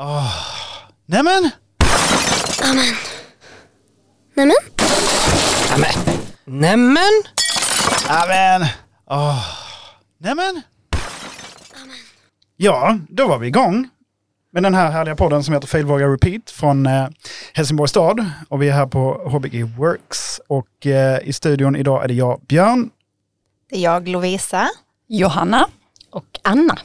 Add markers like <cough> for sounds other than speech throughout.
Oh. Nämen! Amen. Nämen? Nämen! Nämen! Nämen! Oh. Nämen! Ja, då var vi igång med den här härliga podden som heter Failvåga Repeat från eh, Helsingborgs stad. Och vi är här på HBG Works. Och eh, i studion idag är det jag, Björn. Det är jag, Lovisa. Johanna. Och Anna.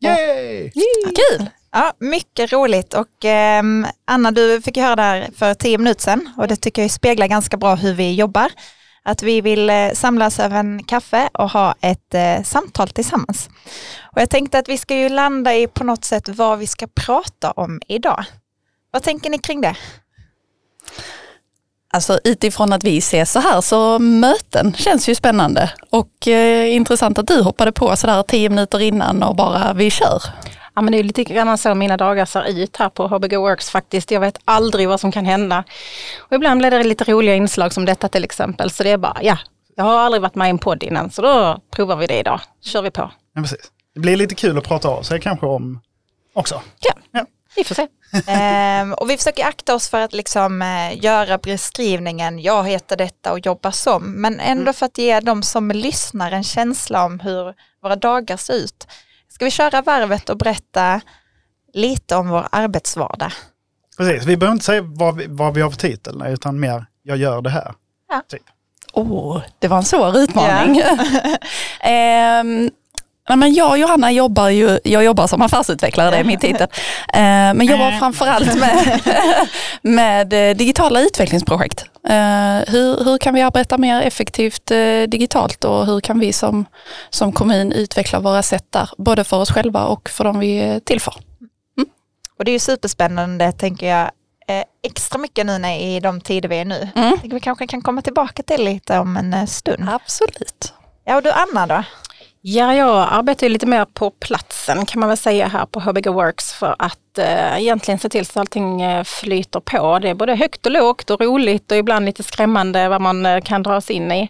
Yay! Kul! Ja, mycket roligt och eh, Anna du fick höra det här för tio minuter sedan och det tycker jag speglar ganska bra hur vi jobbar. Att vi vill eh, samlas över en kaffe och ha ett eh, samtal tillsammans. Och jag tänkte att vi ska ju landa i på något sätt vad vi ska prata om idag. Vad tänker ni kring det? Alltså utifrån att vi ses så här så möten känns ju spännande och eh, intressant att du hoppade på sådär tio minuter innan och bara vi kör. Ja men det är lite grann så mina dagar ser ut här på HBG Works faktiskt. Jag vet aldrig vad som kan hända. Och ibland blir det lite roliga inslag som detta till exempel. Så det är bara, ja, jag har aldrig varit med i en podd innan så då provar vi det idag. kör vi på. Ja, precis. Det blir lite kul att prata av sig kanske om också. Ja, Ja. vi får se. <laughs> Ehm, och vi försöker akta oss för att liksom, eh, göra beskrivningen, jag heter detta och jobbar som, men ändå för att ge de som lyssnar en känsla om hur våra dagar ser ut. Ska vi köra varvet och berätta lite om vår arbetsvardag? Precis, vi behöver inte säga vad vi, vad vi har för titel, utan mer jag gör det här. Ja. Typ. Åh, det var en svår utmaning. <laughs> Ehm, nej, men jag och Johanna jobbar ju, jag jobbar som affärsutvecklare, det är min titel. Ehm, men jobbar framförallt med, <laughs> med eh, digitala utvecklingsprojekt. Hur, hur kan vi arbeta mer effektivt eh, digitalt och hur kan vi som, som kommun utveckla våra sätt där, både för oss själva och för de vi är till för. Och det är ju superspännande tänker jag, eh, extra mycket nu när, i de tider vi är nu. Mm. Vi kanske kan komma tillbaka till lite om en eh, stund. Absolut. Ja, och du Anna då? Ja, jag arbetar ju lite mer på platsen kan man väl säga här på HBG Works för att eh, egentligen se till så att allting eh, flyter på. Det är både högt och lågt och roligt och ibland lite skrämmande vad man eh, kan dras in i.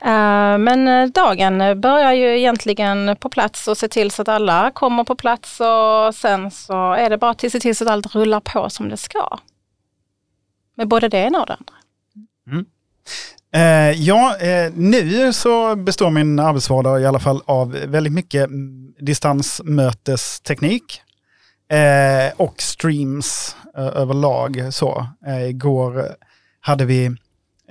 Eh, men eh, dagen börjar ju egentligen på plats och se till så att alla kommer på plats och sen så är det bara att se till så att allt rullar på som det ska. Med både det ena och det andra. Mm. Eh, ja, eh, nu så består min arbetsvardag i alla fall av väldigt mycket distansmötesteknik eh, och streams eh, överlag. Så. Eh, igår hade vi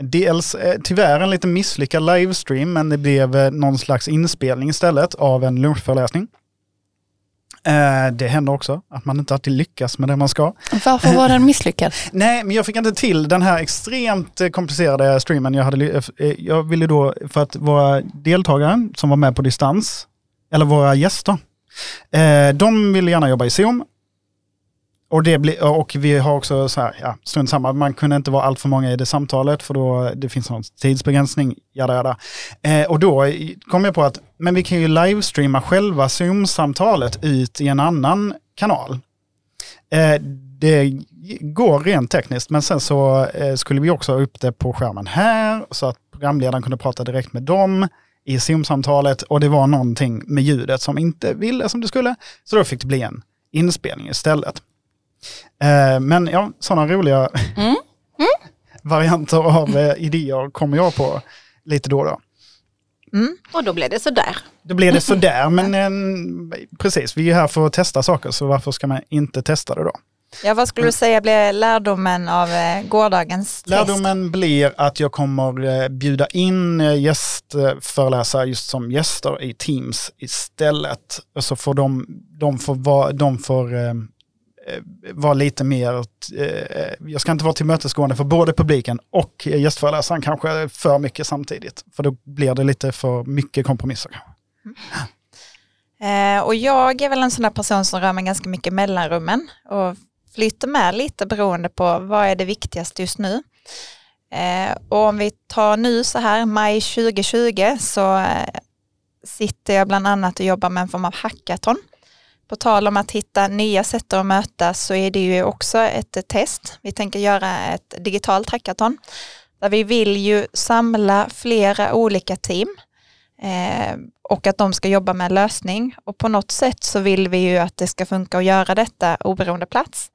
dels eh, tyvärr en lite misslyckad livestream, men det blev eh, någon slags inspelning istället av en lunchföreläsning. Eh, det händer också att man inte alltid lyckas med det man ska. Varför var den misslyckad? <laughs> Nej, men jag fick inte till den här extremt eh, komplicerade streamen. Jag, hade, ly- eh, jag ville då, för att våra deltagare som var med på distans, eller våra gäster, eh, de ville gärna jobba i Zoom. Och, det bli, och vi har också så här, ja, strunt samma, man kunde inte vara allt för många i det samtalet för då det finns någon tidsbegränsning, jada jada. Eh, och då kom jag på att, men vi kan ju livestreama själva Zoom-samtalet ut i en annan kanal. Eh, det går rent tekniskt, men sen så eh, skulle vi också ha upp det på skärmen här, så att programledaren kunde prata direkt med dem i Zoom-samtalet och det var någonting med ljudet som inte ville som det skulle, så då fick det bli en inspelning istället. Eh, men ja, sådana roliga Mm. <laughs> varianter av eh, idéer kommer jag på lite då och då. Mm. Och då blev det sådär. Då blir det <laughs> sådär, men eh, precis, vi är här för att testa saker, så varför ska man inte testa det då? Ja, vad skulle du säga blir lärdomen av gårdagens test? Lärdomen blir att jag kommer bjuda in gästföreläsare just som gäster i Teams istället. Så får de, de får de får Eh, vara lite mer, eh, jag ska inte vara tillmötesgående för både publiken och gästföreläsaren kanske för mycket samtidigt. För då blir det lite för mycket kompromisser. Mm. Eh, och jag är väl en sån där person som rör mig ganska mycket mellan rummen och flyter med lite beroende på vad är det viktigaste just nu. Eh, och om vi tar nu så här, maj 2020, så eh, sitter jag bland annat och jobbar med en form av hackathon. På tal om att hitta nya sätt att mötas så är det ju också ett test. Vi tänker göra ett digitalt hackathon där vi vill ju samla flera olika team Eh, och att de ska jobba med en lösning. Och på något sätt så vill vi ju att det ska funka att göra detta oberoende plats.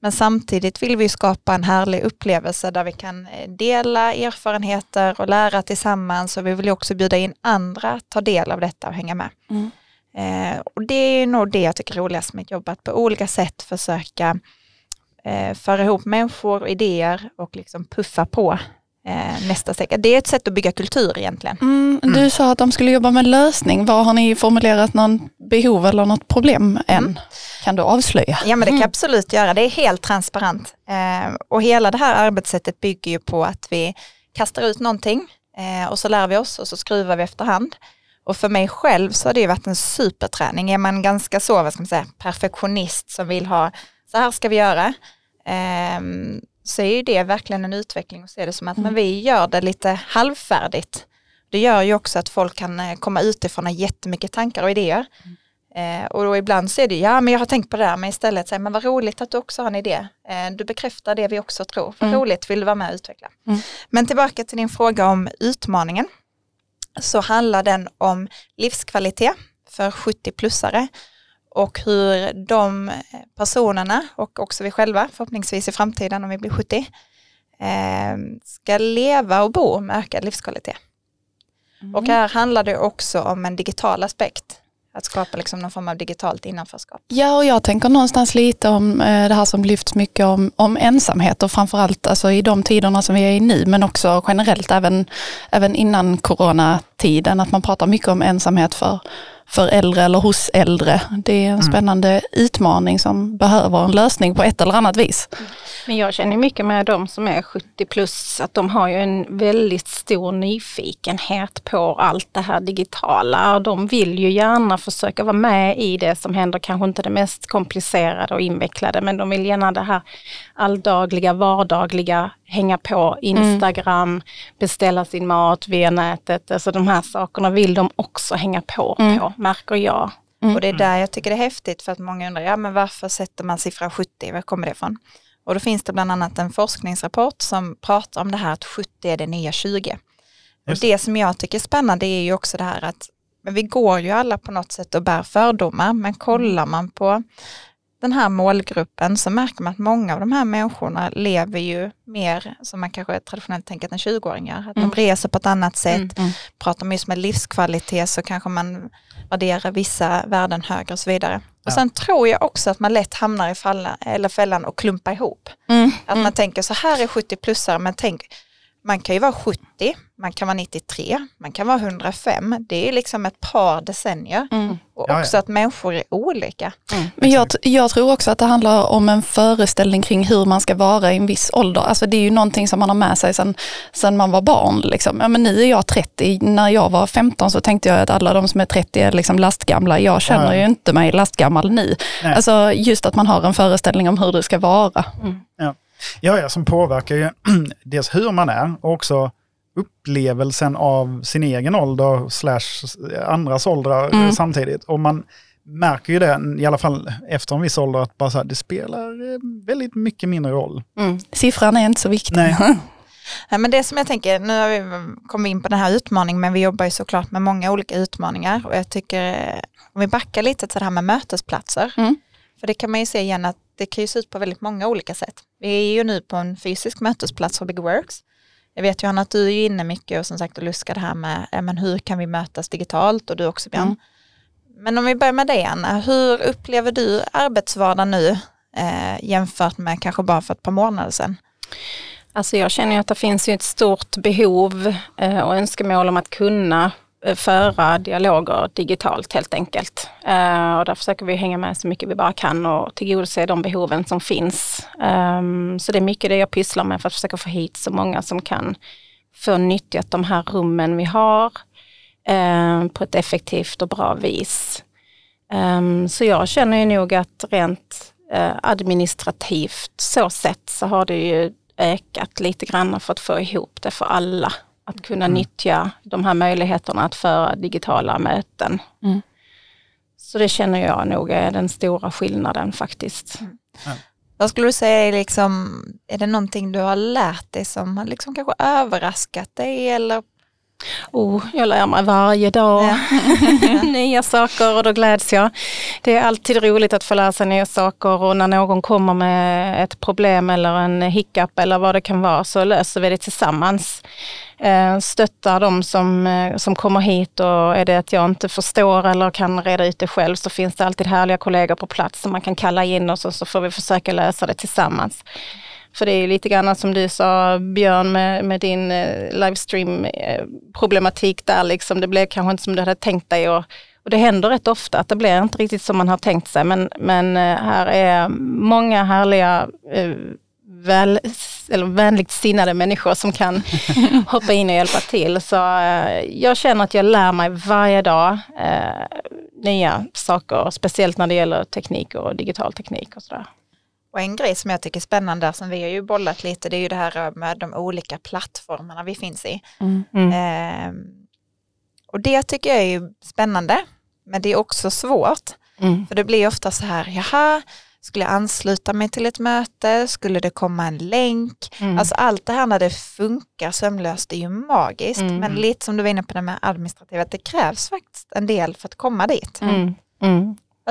Men samtidigt vill vi skapa en härlig upplevelse där vi kan eh, dela erfarenheter och lära tillsammans och vi vill också bjuda in andra att ta del av detta och hänga med. Mm. Eh, och det är nog det jag tycker är roligast med jobb, att på olika sätt försöka eh, föra ihop människor och idéer och liksom puffa på eh, nästa steg. Det är ett sätt att bygga kultur egentligen. Mm, du sa att de skulle jobba med lösning. Var har ni formulerat någon behov eller något problem än? Mm. Kan du avslöja? Ja men det kan jag absolut göra, det är helt transparent. Eh, och hela det här arbetssättet bygger ju på att vi kastar ut någonting eh, och så lär vi oss och så skruvar vi efterhand. Och för mig själv så har det ju varit en superträning. Är man ganska så, vad ska man säga, perfektionist som vill ha, så här ska vi göra, eh, så är ju det verkligen en utveckling och se det som att men vi gör det lite halvfärdigt. Det gör ju också att folk kan eh, komma utifrån och ha jättemycket tankar och idéer. Eh, och då ibland så är det, ja men jag har tänkt på det där, men istället säger men vad roligt att du också har en idé. Eh, du bekräftar det vi också tror. Vad Mm. roligt, vill du vara med och utveckla? Mm. Men tillbaka till din fråga om utmaningen. Så handlar den om livskvalitet för 70-plussare och hur de personerna och också vi själva förhoppningsvis i framtiden om vi blir 70 eh, ska leva och bo med ökad livskvalitet. Och här handlar det också om en digital aspekt. Att skapa liksom någon form av digitalt innanförskap. Ja, och jag tänker någonstans lite om eh, det här som lyfts mycket om, om ensamhet och framförallt alltså i de tiderna som vi är i nu, men också generellt även, även innan coronatiden, att man pratar mycket om ensamhet för, för äldre eller hos äldre. Det är en spännande utmaning som behöver en lösning på ett eller annat vis. Men jag känner mycket med de som är 70 plus att de har ju en väldigt stor nyfikenhet på allt det här digitala. Och de vill ju gärna försöka vara med i det som händer, kanske inte det mest komplicerade och invecklade, men de vill gärna det här alldagliga, vardagliga, hänga på Instagram, beställa sin mat via nätet. Alltså de här sakerna vill de också hänga på på, märker jag. Och det är där jag tycker det är häftigt för att många undrar, ja men varför sätter man siffran 70, var kommer det ifrån? Och då finns det bland annat en forskningsrapport som pratar om det här att 70 är det nya 20. Och det som jag tycker är spännande är ju också det här att men vi går ju alla på något sätt och bär fördomar, men kollar man på den här målgruppen så märker man att många av de här människorna lever ju mer som man kanske traditionellt tänker än 20-åringar. Att de reser på ett annat sätt, pratar man just med livskvalitet så kanske man värderar vissa värden högre och så vidare. Och sen tror jag också att man lätt hamnar i falla, eller fällan och klumpar ihop. Att man tänker så här är 70-plussare, men tänk, man kan ju vara 70, man kan vara 93, man kan vara 105. Det är liksom ett par decennier. Och Ja, ja. också att människor är olika. Men jag, jag tror också att det handlar om en föreställning kring hur man ska vara i en viss ålder. Alltså det är ju någonting som man har med sig sedan, sedan man var barn. Liksom. Ja, men nu är jag 30, när jag var 15 så tänkte jag att alla de som är 30 är liksom lastgamla. Jag känner Ja, ja. ju inte mig lastgammal nu. Nej. Alltså just att man har en föreställning om hur det ska vara. Ja, ja, som påverkar ju <clears throat> dels hur man är och också upplevelsen av sin egen ålder slash andras åldrar Mm. samtidigt. Och man märker ju det, i alla fall efter en viss ålder, att bara så här, det spelar eh, väldigt mycket mindre roll. Siffran är inte så viktig. Nej. <laughs> Ja, men det som jag tänker, nu har vi kommit in på den här utmaningen, men vi jobbar ju såklart med många olika utmaningar. Och jag tycker, eh, om vi backar lite till det här med mötesplatser, Mm. För det kan man ju se igen att det kan ju se ut på väldigt många olika sätt. Vi är ju nu på en fysisk mötesplats för Big Works. Jag vet Johanna att du är inne mycket och som sagt och luskar det här med men hur kan vi mötas digitalt och du också Björn. Mm. Men om vi börjar med dig Anna, hur upplever du arbetsvardagen nu eh, jämfört med kanske bara för ett par månader sedan? Alltså jag känner ju att det finns ju ett stort behov eh, och önskemål om att kunna Eh, föra dialoger digitalt helt enkelt. Uh, och där försöker vi hänga med så mycket vi bara kan och tillgodose de behoven som finns. Um, så det är mycket det jag pysslar med för att försöka få hit så många som kan få nyttjat de här rummen vi har uh, på ett effektivt och bra vis. Um, så jag känner ju nog att rent uh, administrativt så sett så har det ju ökat lite grann för att få ihop det för alla. Att kunna nyttja de här möjligheterna att föra digitala möten. Mm. Så det känner jag nog är den stora skillnaden faktiskt. Vad skulle du säga är, liksom, är det någonting du har lärt dig som har liksom kanske överraskat dig eller Oh, jag lär mig varje dag <laughs> nya saker och då gläds jag. Det är alltid roligt att få lära sig nya saker och när någon kommer med ett problem eller en hiccup eller vad det kan vara så löser vi det tillsammans. Eh, stöttar de som, eh, som kommer hit och är det att jag inte förstår eller kan reda ut det själv så finns det alltid härliga kollegor på plats som man kan kalla in och så, så får vi försöka lösa det tillsammans. För det är lite grann som du sa Björn med, med din eh, livestream eh, problematik där liksom. Det blev kanske inte som du hade tänkt dig och, och det händer rätt ofta att det blir inte riktigt som man har tänkt sig. Men, men eh, här är många härliga eh, väl, eller vänligt sinnade människor som kan <laughs> hoppa in och hjälpa till. Så jag känner att jag lär mig varje dag eh, nya saker, speciellt när det gäller teknik och digital teknik och sådär. Och en grej som jag tycker är spännande, som vi har ju bollat lite, det är ju det här med de olika plattformarna vi finns i. Mm. Eh, och det tycker jag är ju spännande, men det är också svårt. Mm. För det blir ofta så här, jaha, skulle jag ansluta mig till ett möte, skulle det komma en länk? Mm. Alltså allt det här när det funkar sömlöst är ju magiskt, Mm. men lite som du var inne på det med administrativa, att det krävs faktiskt en del för att komma dit.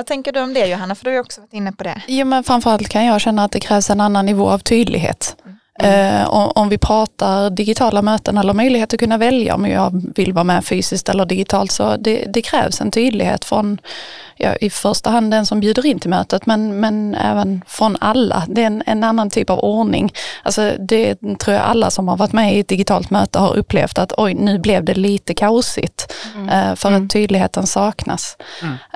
Mm. Mm. Vad tänker du om det Johanna, för du har ju också varit inne på det. Jo men framförallt kan jag känna att det krävs en annan nivå av tydlighet. Eh, om, vi pratar digitala möten eller möjlighet att kunna välja om jag vill vara med fysiskt eller digitalt så det, det krävs en tydlighet från ja, i första hand den som bjuder in till mötet men, men även från alla. Det är en, en annan typ av ordning. Alltså det tror jag alla som har varit med i ett digitalt möte har upplevt att oj nu blev det lite kaosigt eh, för att tydligheten saknas.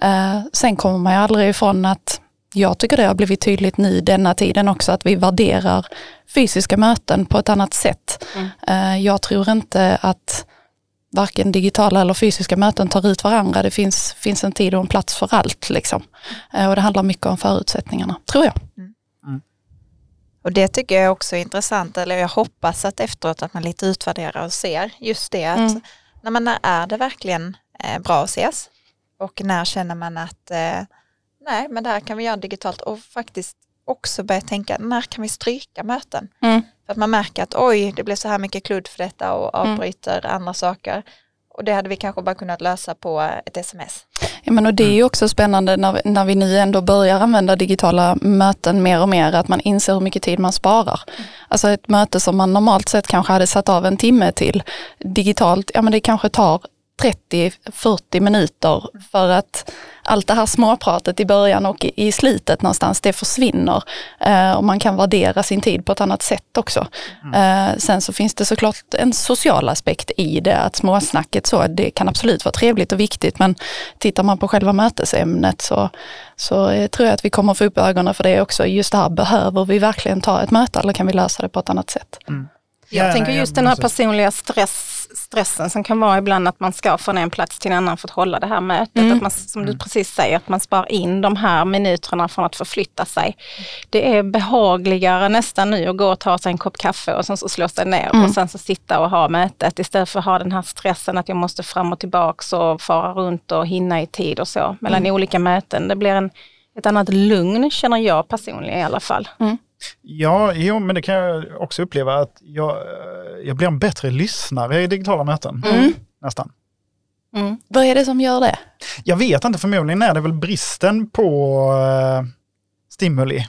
Eh, sen kommer man ju aldrig ifrån att jag tycker det har blivit tydligt nu denna tiden också att vi värderar fysiska möten på ett annat sätt. Eh, Jag tror inte att varken digitala eller fysiska möten tar ut varandra. Det finns, finns en tid och en plats för allt. Liksom. Eh, Och det handlar mycket om förutsättningarna, tror jag. Och det tycker jag också är intressant, eller jag hoppas att efteråt att man lite utvärderar och ser just det att Mm. när man är det verkligen eh, bra att ses och när känner man att eh, nej men det här kan vi göra digitalt och faktiskt också börja tänka när kan vi stryka möten? Mm. För att man märker att oj det blev så här mycket kludd för detta och avbryter andra saker. Och det hade vi kanske bara kunnat lösa på ett sms. Ja, men och det är ju också spännande när, vi- när vi nu ändå börjar använda digitala möten mer och mer, att man inser hur mycket tid man sparar. Alltså ett möte som man normalt sett kanske hade satt av en timme till, digitalt, ja men det kanske tar 30-40 minuter för att allt det här småpratet i början och i slutet någonstans, det försvinner. Eh, och man kan värdera sin tid på ett annat sätt också. Eh, sen så finns det såklart en social aspekt i det, att småsnacket så, det kan absolut vara trevligt och viktigt, men tittar man på själva mötesämnet så, så eh, tror jag att vi kommer få upp ögonen för det också. Just det här, behöver vi verkligen ta ett möte eller kan vi lösa det på ett annat sätt? Jag Ja, tänker just den här personliga stress, stressen som kan vara ibland att man ska från en plats till en annan för att hålla det här mötet. Att man, som du precis säger, att man spar in de här minuterna från att förflytta sig. Det är behagligare nästan nu att gå och ta sig en kopp kaffe och sen så slå sig ner och sen så sitta och ha mötet istället för att ha den här stressen att jag måste fram och tillbaks och fara runt och hinna i tid och så mellan olika möten. Det blir en, ett annat lugn känner jag personligen i alla fall. Ja, jo, men det kan jag också uppleva att jag, eh, jag blir en bättre lyssnare i digitala möten. Nästan. Mm. Vad är det som gör det? Jag vet inte, förmodligen är det väl bristen på eh, stimuli. <laughs>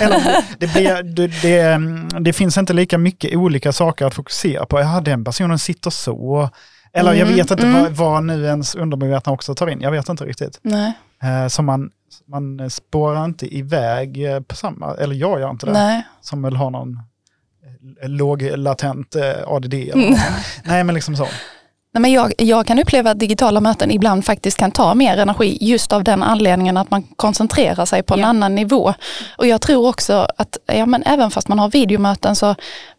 Eller, det, blir, det, det, det finns inte lika mycket olika saker att fokusera på. Ja, den personen sitter så. Eller jag vet inte vad, vad nu ens undermedvetna också tar in. Jag vet inte riktigt. Nej, Eh, så man, man spårar inte iväg eh, på samma, eller jag gör inte det. nej. Som väl har någon eh, låg latent eh, ADD. Eller något. Nej, men liksom så. Nej, men jag, jag kan uppleva att digitala möten ibland faktiskt kan ta mer energi just av den anledningen att man koncentrerar sig på en Ja. annan nivå. Och jag tror också att ja, men även fast man har videomöten så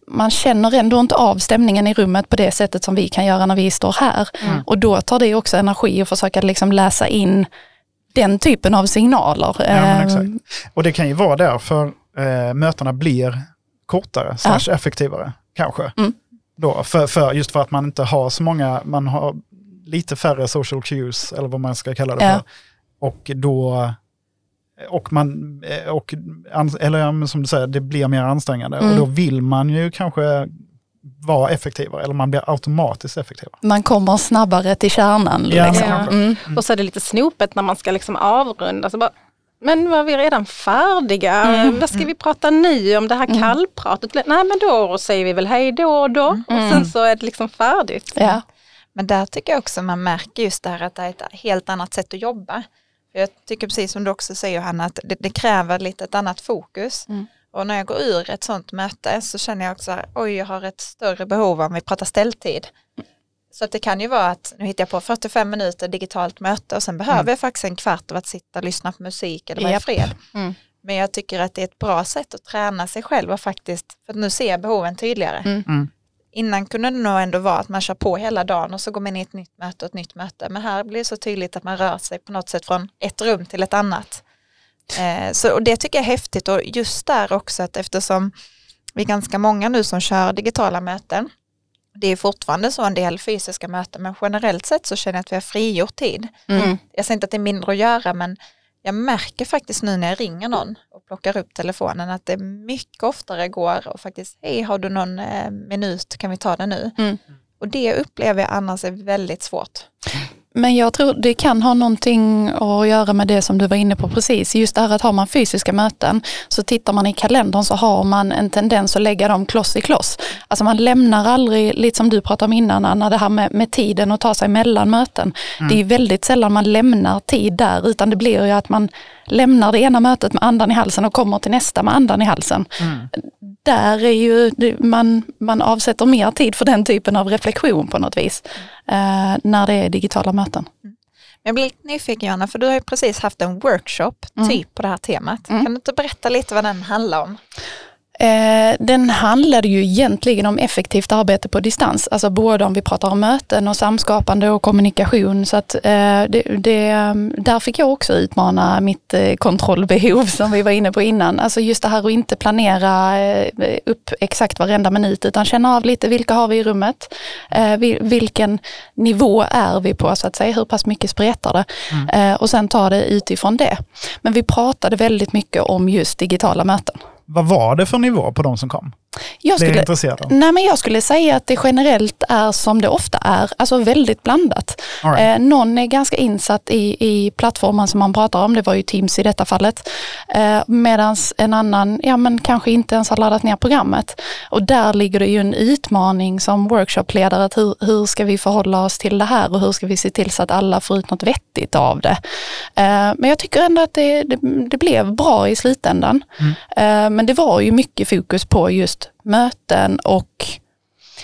man känner ändå inte av stämningen i rummet på det sättet som vi kan göra när vi står här. Och då tar det också energi att försöka liksom läsa in den typen av signaler. Ja, Eh, exakt. Och det kan ju vara därför eh, mötena blir kortare, slash effektivare kanske. Mm. Då, för, för, just för att man inte har så många, man har lite färre social cues, eller vad man ska kalla det Ja. för. Och då, och man, eh, och, eller ja, som du säger, det blir mer ansträngande. Mm. Och då vill man ju kanske vara effektivare eller man blir automatiskt effektivare. Man kommer snabbare till kärnan. Ja, liksom. men- mm. Och så är det lite snopet när man ska liksom avrunda. Så bara, men var vi redan färdiga? Mm. Vad ska vi prata nu om det här kallpratet? Nej men då säger vi väl hej då och då. Och sen så är det liksom färdigt. Ja. Men där tycker jag också man märker just det här att det är ett helt annat sätt att jobba. För jag tycker precis som du också säger Hanna att det, det kräver lite ett annat fokus. Mm. Och när jag går ur ett sånt möte så känner jag också att oj jag har ett större behov om vi pratar ställtid. Så att det kan ju vara att, nu hittar jag på 45 minuter digitalt möte och sen behöver jag faktiskt en kvart av att sitta och lyssna på musik eller vara i Japp. fred. Mm. Men jag tycker att det är ett bra sätt att träna sig själv och faktiskt, för att nu ser jag behoven tydligare. Mm. Mm. Innan kunde det nog ändå vara att man kör på hela dagen och så går man in i ett nytt möte och ett nytt möte. Men här blir det så tydligt att man rör sig på något sätt från ett rum till ett annat. Eh, så, och det tycker jag är häftigt och just där också att eftersom vi är ganska många nu som kör digitala möten. Det är fortfarande så en del fysiska möten men generellt sett så känner jag att vi har frigjort tid. Mm. Jag säger inte att det är mindre att göra men jag märker faktiskt nu när jag ringer någon och plockar upp telefonen att det mycket oftare går och faktiskt, hej har du någon eh, minut, kan vi ta det nu? Mm. Och det upplever jag annars är väldigt svårt. Men jag tror det kan ha någonting att göra med det som du var inne på precis. Just det här att har man fysiska möten så tittar man i kalendern så har man en tendens att lägga dem kloss i kloss. Alltså man lämnar aldrig, lite som du pratade om innan Anna, det här med, med tiden och ta sig mellan möten. Det är väldigt sällan man lämnar tid där utan det blir ju att man lämnar det ena mötet med andan i halsen och kommer till nästa med andan i halsen. Där är ju, man, man avsätter mer tid för den typen av reflektion på något vis. Eh, när det är digitala möten. Men jag blir lite nyfiken Johanna, för du har ju precis haft en workshop typ på det här temat. Kan du inte berätta lite vad den handlar om? Eh, den handlade ju egentligen om effektivt arbete på distans, alltså både om vi pratar om möten och samskapande och kommunikation. Så att, eh, det, det, där fick jag också utmana mitt eh, kontrollbehov <laughs> som vi var inne på innan. Alltså just det här att inte planera upp exakt varenda minut utan känna av lite vilka har vi i rummet, vil, vilken nivå är vi på så att säga, hur pass mycket spretar det eh, och sen ta det utifrån det. Men vi pratade väldigt mycket om just digitala möten. Vad var det för nivå på de som kom? Jag skulle, intresserad av. Nej men jag skulle säga att det generellt är som det ofta är, alltså väldigt blandat. Right. Eh, någon är ganska insatt i, i plattformen som man pratar om, det var ju Teams i detta fallet. Eh, Medan en annan, ja men kanske inte ens har laddat ner programmet. Och där ligger det ju en utmaning som workshopledare, att hur, hur ska vi förhålla oss till det här och hur ska vi se till så att alla får ut något vettigt av det. Eh, men jag tycker ändå att det, det, det blev bra i slutändan. Eh, men det var ju mycket fokus på just möten och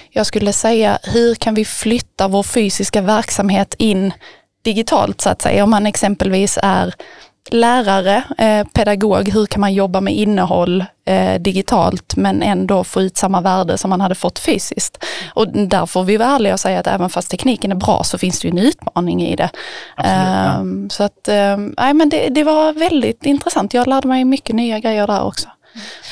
jag skulle säga hur kan vi flytta vår fysiska verksamhet in digitalt så att säga. Om man exempelvis är lärare, eh, pedagog, hur kan man jobba med innehåll eh, digitalt men ändå få ut samma värde som man hade fått fysiskt. Och där får vi vara ärliga och säga att även fast tekniken är bra så finns det ju en utmaning i det. Absolut, ja. Ehm, Så att, ehm, nej men det, det var väldigt intressant. Jag lärde mig mycket nya grejer där också.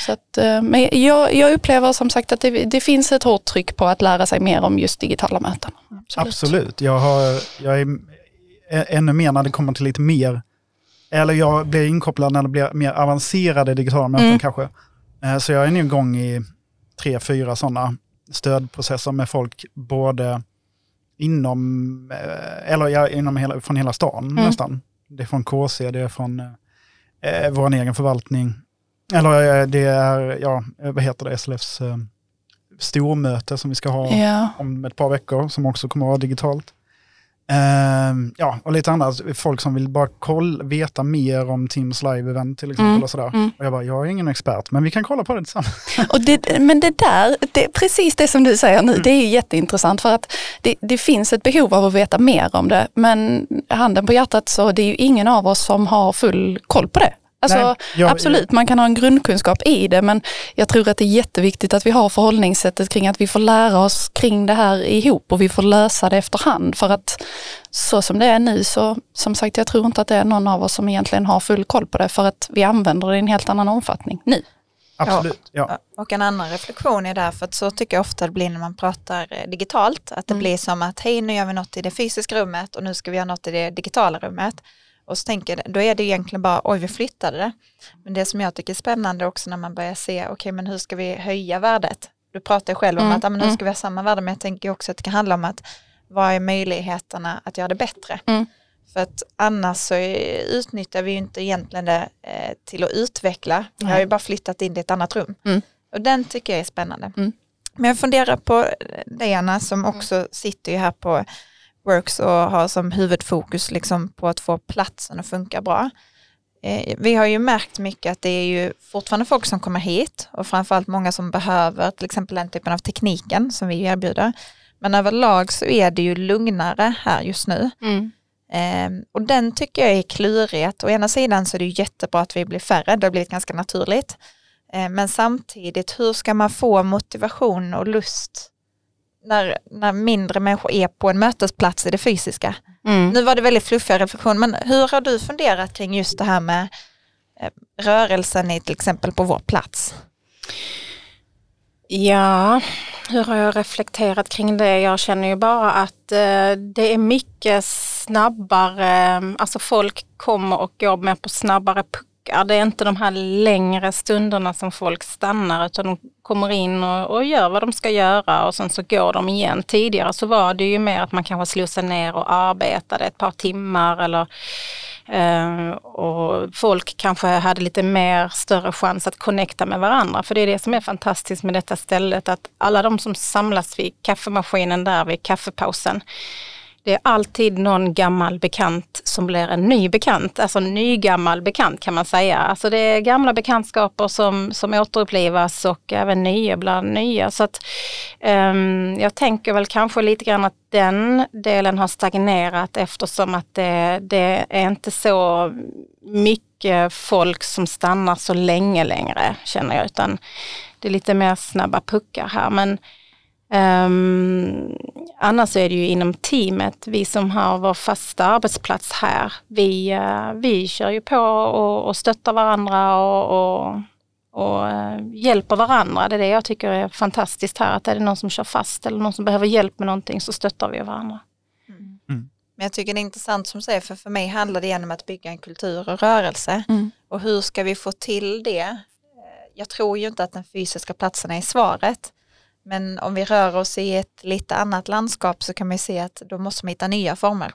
Så att, eh, men jag, jag upplever som sagt att det, det finns ett hårt tryck på att lära sig mer om just digitala möten. Absolut. Jag, har, jag är ännu mer när det kommer till lite mer, eller jag blir inkopplad när det blir mer avancerade digitala möten Mm. kanske. Eh, Så jag är nu igång i tre, fyra sådana stödprocesser med folk både inom, eh, eller ja, inom hela, från hela stan Mm. nästan. Det är från KC, det är från eh, vår egen förvaltning. Eller eh, det är, ja, vad heter det, SLFs eh, stormöte som vi ska ha Ja. om ett par veckor som också kommer att vara digitalt. Ehm, ja, och lite annat, folk som vill bara koll, veta mer om Teams live-event till exempel. Mm, Och, sådär. mm. och jag bara, jag är ingen expert, men vi kan kolla på det tillsammans. <laughs> Och det, men det där, det, precis det som du säger nu, det är jätteintressant för att det, det finns ett behov av att veta mer om det. Men handen på hjärtat så det är ju ingen av oss som har full koll på det. Alltså, Nej, jag- absolut, man kan ha en grundkunskap i det men jag tror att det är jätteviktigt att vi har förhållningssättet kring att vi får lära oss kring det här ihop och vi får lösa det efterhand. För att så som det är nu så, som sagt, jag tror inte att det är någon av oss som egentligen har full koll på det för att vi använder det i en helt annan omfattning nu. Absolut, ja. Ja, Och en annan reflektion är därför att så tycker jag ofta det blir när man pratar eh, digitalt. Att det blir som att hej nu gör vi något i det fysiska rummet och nu ska vi göra något i det digitala rummet. Och så tänker då är det egentligen bara oj vi flyttade det. Men det som jag tycker är spännande också när man börjar se okej men hur ska vi höja värdet? du pratar själv om Mm, att ja, men nu mm. ska vi ha samma värde, men jag tänker också att det kan handla om att vad är möjligheterna att göra det bättre? Mm. För att annars så utnyttjar vi ju inte egentligen det eh, till att utveckla. Vi har ju bara flyttat in i ett annat rum. Mm. Och den tycker jag är spännande. Mm. Men jag funderar på dig Anna som också sitter ju här på Works och har som huvudfokus liksom på att få platsen att funka bra. Eh, vi har ju märkt mycket att det är ju fortfarande folk som kommer hit och framförallt många som behöver till exempel den typen av tekniken som vi erbjuder. Men överlag så är det ju lugnare här just nu. Mm. Eh, och den tycker jag är klurighet. Å ena sidan så är det jättebra att vi blir färre, det har blivit ganska naturligt. Eh, men samtidigt, hur ska man få motivation och lust när, när mindre människor är på en mötesplats i det fysiska? Mm. Nu var det väldigt fluffiga reflektion, men hur har du funderat kring just det här med eh, rörelsen i till exempel på vår plats? Ja, hur har jag reflekterat kring det? Jag känner ju bara att eh, det är mycket snabbare, alltså folk kommer och går med på snabbare puckar. Det är inte de här längre stunderna som folk stannar utan de kommer in och, och gör vad de ska göra och sen så går de igen. Tidigare så var det ju mer att man kanske slussade ner och arbetade ett par timmar eller Eh, och folk kanske hade lite mer större chans att connecta med varandra. För det är det som är fantastiskt med detta stället, att alla de som samlas vid kaffemaskinen där vid kaffepausen, det är alltid någon gammal bekant som blir en ny bekant, alltså en ny gammal bekant kan man säga. Alltså det är gamla bekantskaper som, som återupplivas och även nya bland nya. Så att, um, jag tänker väl kanske lite grann att den delen har stagnerat eftersom att det, det är inte så mycket folk som stannar så länge längre känner jag, utan det är lite mer snabba puckar här. Men Um, annars är det ju inom teamet, vi som har vår fasta arbetsplats här, vi, eh, vi kör ju på och, och stöttar varandra och, och, och eh, hjälper varandra. Det är det jag tycker är fantastiskt här, att är det någon som kör fast eller någon som behöver hjälp med någonting så stöttar vi varandra. Men jag tycker det är intressant som du säger, för för mig handlar det igen om att bygga en kultur och rörelse. Mm. Och hur ska vi få till det? Eh, Jag tror ju inte att den fysiska platsen är svaret. Men om vi rör oss i ett lite annat landskap så kan man ju se att då måste man hitta nya former.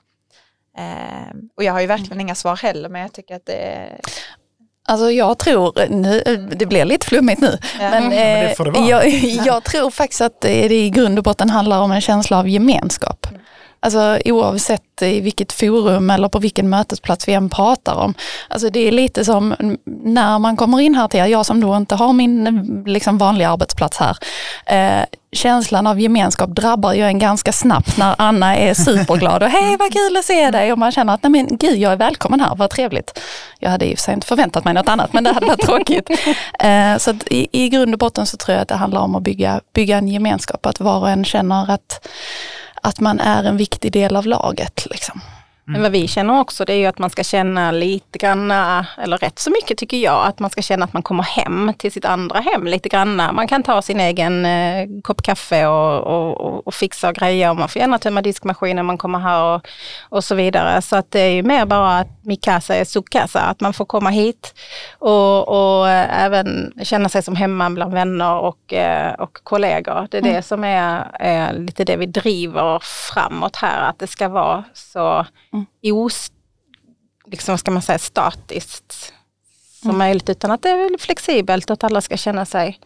Eh, och jag har ju verkligen inga svar heller, men jag tycker att det. Alltså jag tror, nu, det blir lite flummigt nu, Ja. men, Men det eh, vara. jag, jag tror faktiskt att det i grund och botten handlar om en känsla av gemenskap. Alltså oavsett i vilket forum eller på vilken mötesplats vi än pratar om. Alltså det är lite som när man kommer in här till er, jag som då inte har min liksom, vanliga arbetsplats här. Eh, känslan av gemenskap drabbar ju en ganska snabbt när Anna är superglad och hej vad kul att se dig och man känner att nej men gud jag är välkommen här, vad trevligt. Jag hade i och för sig inte förväntat mig något annat men det hade varit tråkigt. Eh, så att i, i grund och botten så tror jag att det handlar om att bygga, bygga en gemenskap, att var och en känner att att man är en viktig del av laget. Liksom. Men vad vi känner också det är ju att man ska känna lite grann, eller rätt så mycket tycker jag, att man ska känna att man kommer hem till sitt andra hem lite grann. Man kan ta sin egen eh, kopp kaffe och, och, och, och fixa och greja och man får gärna tömma diskmaskinen man kommer här och, och så vidare. Så att det är ju mer bara att mikasa är sukasa, att man får komma hit och, och eh, även känna sig som hemma bland vänner och, eh, och kollegor. Det är det som är, är lite det vi driver framåt här, att det ska vara så os, liksom, vad ska man säga, statiskt som möjligt utan att det är flexibelt och att alla ska känna sig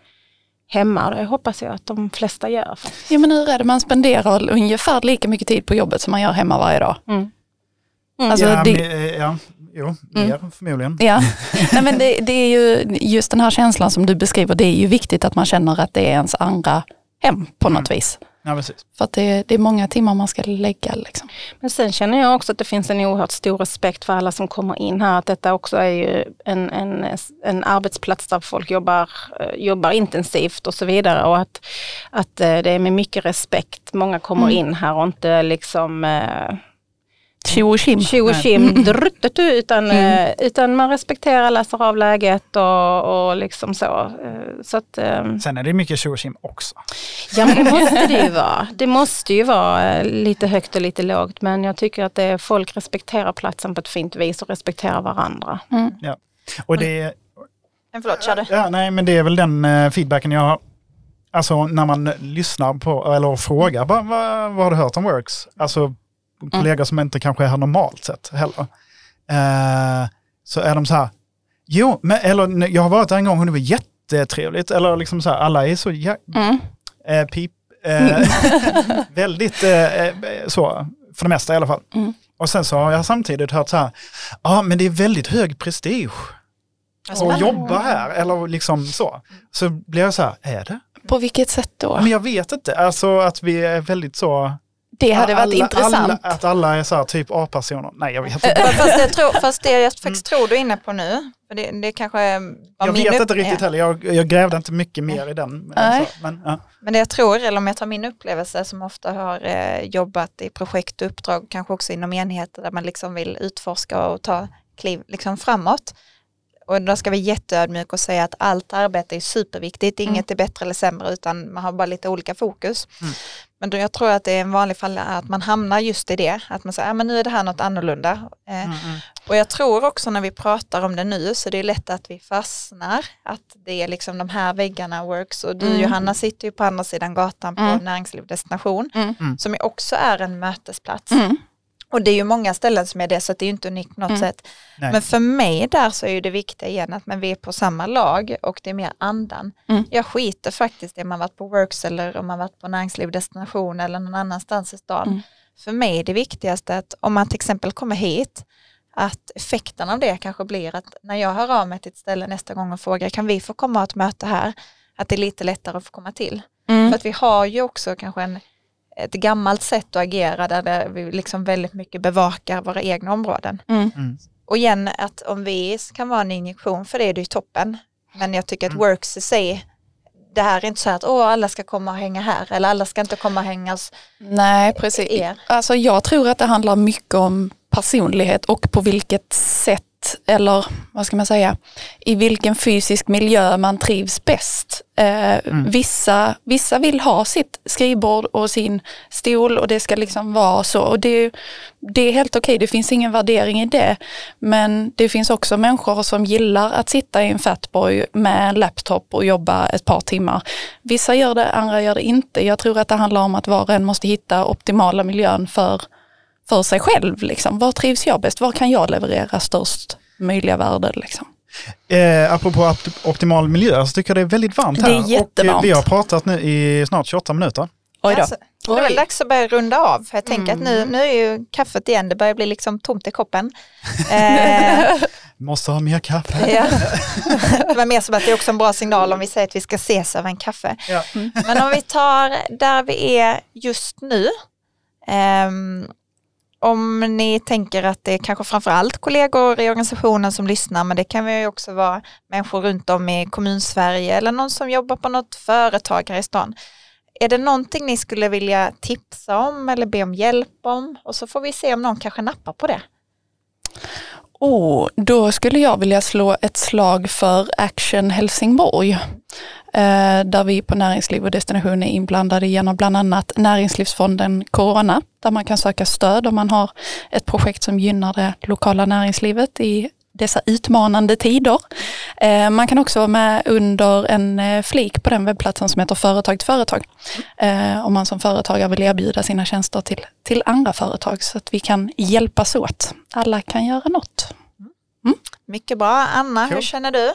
hemma. Det hoppas jag att de flesta gör. Ja men hur är det, man spenderar ungefär lika mycket tid på jobbet som man gör hemma varje dag. Mm. Alltså, ja, det, men, eh, ja, jo, mer förmodligen. Ja, <laughs> Nej, men det, det är ju just den här känslan som du beskriver, det är ju viktigt att man känner att det är ens andra hem på något vis. Ja, precis. För att det, det är många timmar man ska lägga. Liksom. Men sen känner jag också att det finns en oerhört stor respekt för alla som kommer in här. Att detta också är ju en, en, en arbetsplats där folk jobbar, eh, jobbar intensivt och så vidare. Och att, att eh, det är med mycket respekt många kommer Mm. in här och inte liksom eh, Tjo och tjim. tjo och tjim, druttetu, utan, Mm. eh, utan man respekterar, läser av läget och, och liksom så. Eh, så att, eh, Sen är det mycket tjo och tjim också. Ja men det måste det ju vara. Det måste ju vara eh, lite högt och lite lågt men jag tycker att det, folk respekterar platsen på ett fint vis och respekterar varandra. Och det, Men förlåt, kör du. ja, nej, men det är väl den feedbacken jag har Alltså när man lyssnar på, eller frågar, vad, vad, vad har du hört om Works? Alltså kollegor som inte kanske är här normalt sett heller. Eh, så är de så här, jo, men, eller jag har varit där en gång och det var jättetrevligt. Eller liksom så här, alla är så jä- Mm. eh, pip, eh, <laughs> väldigt eh, eh, så, för det mesta i alla fall. Mm. Och sen så har jag samtidigt hört så här, ja men det är väldigt hög prestige att jobba här, eller liksom så. Så blir jag så här, är det? På vilket sätt då? Men jag vet inte, alltså att vi är väldigt så... Det hade varit alla, intressant. Alla, att alla är så här typ A-personer. Nej, jag vet inte. fast, det tror, fast det jag faktiskt tror du är inne på nu, för det, det kanske var Mm. Jag min vet inte riktigt heller, jag, jag grävde inte mycket mer i den. Men, Nej. alltså, men, ja. Men det jag tror, eller om jag tar min upplevelse som ofta har eh, jobbat i projekt och uppdrag, kanske också inom enheter där man liksom vill utforska och ta kliv liksom framåt. Och då ska vi jätteödmjuka och säga att allt arbete är superviktigt, inget är bättre eller sämre utan man har bara lite olika fokus. Mm. Men då jag tror att det är en vanlig fall att man hamnar just i det, att man säger, men nu är det här något annorlunda. Eh, Mm, mm. och jag tror också när vi pratar om det nu så det är lätt att vi fastnar, att det är liksom de här väggarna works och du Mm. Johanna sitter ju på andra sidan gatan på Mm. Näringsliv Destination Mm. Mm. som också är en mötesplats. Och det är ju många ställen som är det så att det är ju inte unikt på något Mm. sätt. Nej. Men för mig där så är ju det viktiga igen att men vi är på samma lag och det är mer andan. Mm. Jag skiter faktiskt i om man varit på Works eller om man varit på Näringsliv Destination eller någon annanstans i stan. Mm. För mig är det viktigaste att om man till exempel kommer hit att effekten av det kanske blir att när jag hör av mig till ett ställe nästa gång och frågar kan vi få komma och ha ett möte här? Att det är lite lättare att få komma till. Mm. För att vi har ju också kanske en, ett gammalt sätt att agera där det, vi liksom väldigt mycket bevakar våra egna områden. Mm. Mm. Och igen att om vi kan vara en injektion för det är det ju toppen. Men jag tycker att Mm. works i sig, det här är inte så att åh, alla ska komma och hänga här eller alla ska inte komma och hänga hos Nej, precis. er. Alltså jag tror att det handlar mycket om personlighet och på vilket sätt eller vad ska man säga, i vilken fysisk miljö man trivs bäst. Eh, vissa, vissa vill ha sitt skrivbord och sin stol och det ska liksom vara så. Och det, det är helt okej, det finns ingen värdering i det. Men det finns också människor som gillar att sitta i en fatboy med en laptop och jobba ett par timmar. Vissa gör det, andra gör det inte. Jag tror att det handlar om att var och en måste hitta optimala miljön för, för sig själv. Liksom. Var trivs jag bäst? Var kan jag leverera störst möjliga värde? Liksom? Eh, apropå opt- optimal miljö så tycker jag det är väldigt varmt Det är här. Och, jättevarmt. eh, vi har pratat nu i snart 28 minuter. Oj då. Alltså, det är väl dags att börja runda av. För jag tänker att nu, nu är ju kaffet igen, det börjar bli liksom tomt i koppen. Eh, <laughs> Måste ha mer kaffe. ja. <laughs> Det var mer som att det är också en bra signal om vi säger att vi ska ses över en kaffe. Ja. Men om vi tar där vi är just nu. ehm, om ni tänker att det är kanske framförallt kollegor i organisationen som lyssnar, men det kan ju också vara människor runt om i kommunsverige eller någon som jobbar på något företag här i stan. Är det någonting ni skulle vilja tipsa om eller be om hjälp om? Och så får vi se om någon kanske nappar på det. Oh, då skulle jag vilja slå ett slag för Action Helsingborg. Eh, där vi på Näringsliv och Destination är inblandade genom bland annat Näringslivsfonden Corona, där man kan söka stöd om man har ett projekt som gynnar det lokala näringslivet i dessa utmanande tider. Eh, man kan också vara med under en eh, flik på den webbplatsen som heter Företag till företag. Om man som företagare vill erbjuda sina tjänster till, till andra företag så att vi kan hjälpas åt. Alla kan göra något. Mycket bra. Anna, hur Cool. känner du?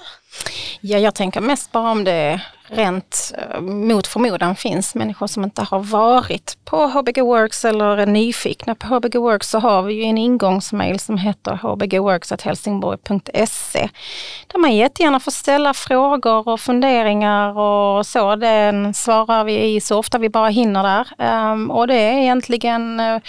Ja, jag tänker mest bara om det rent eh, mot förmodan finns människor som inte har varit på HBG Works eller är nyfikna på HBG Works så har vi ju en ingångsmail som heter hbgworks.helsingborg.se där man jättegärna får ställa frågor och funderingar och så. Den svarar vi i så ofta vi bara hinner där. Ehm, och det är egentligen eh,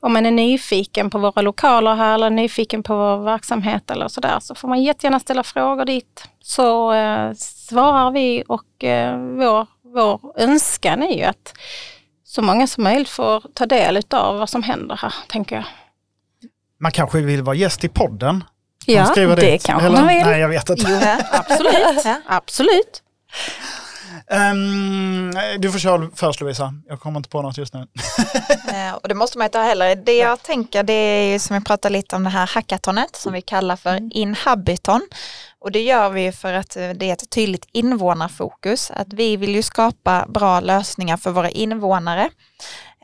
om man är nyfiken på våra lokaler här eller nyfiken på vår verksamhet eller sådär så får man jättegärna ställa frågor dit. Så eh, svarar vi och eh, vår, vår önskan är ju att så många som möjligt får ta del av vad som händer här, tänker jag. Man kanske vill vara gäst i podden. Ja, det dit. kanske Eller? man vill. Nej, jag vet inte. Jo, absolut. Absolut. Ehm, du får köra först Lovisa, jag kommer inte på något just nu. <laughs> Eh, och det måste man inte ha heller. Det jag tänker det är ju som vi pratade lite om det här hackathonet som vi kallar för Inhabiton. Och det gör vi för att eh, det är ett tydligt invånarfokus. Att vi vill ju skapa bra lösningar för våra invånare.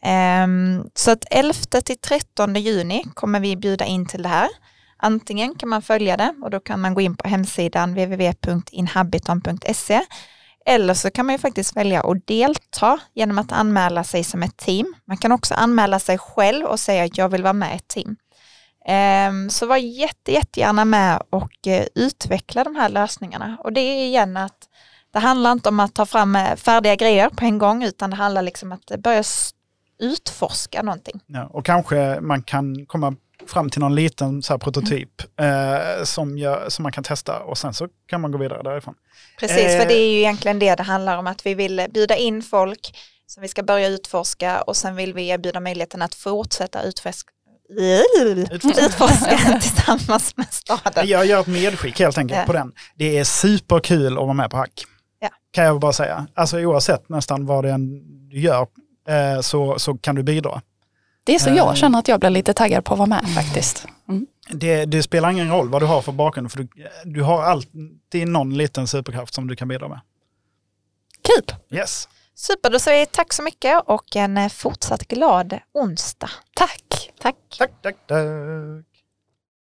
Ehm, så att 11 till 13 juni kommer vi bjuda in till det här. Antingen kan man följa det och då kan man gå in på hemsidan www.inhabiton.se eller så kan man ju faktiskt välja att delta genom att anmäla sig som ett team. Man kan också anmäla sig själv och säga att jag vill vara med i ett team. Ehm, så var jätte, jättegärna med och eh, utveckla de här lösningarna. Och det är igen att det handlar inte om att ta fram eh, färdiga grejer på en gång utan det handlar liksom att börja utforska någonting. Ja, och kanske man kan komma fram till någon liten så prototyp eh, som, gör, som man kan testa och sen så kan man gå vidare därifrån. Precis, Eh. för det är ju egentligen det det handlar om, att vi vill bjuda in folk som vi ska börja utforska och sen vill vi erbjuda möjligheten att fortsätta Utforska. utforska <laughs> tillsammans med staden. Jag gör ett medskick helt enkelt Ja. på den. Det är superkul att vara med på Hack. Ja. Kan jag bara säga. Alltså oavsett nästan vad det än du gör eh, så, så kan du bidra. Det är så Eh. jag känner att jag blir lite taggad på att vara med faktiskt. Mm. Det, det spelar ingen roll vad du har för bakgrund för du, du har alltid någon liten superkraft som du kan bidra med. Kul! Yes. Super, då säger vi tack så mycket och en eh, fortsatt glad onsdag. Tack! Tack. Tack, tack, tack.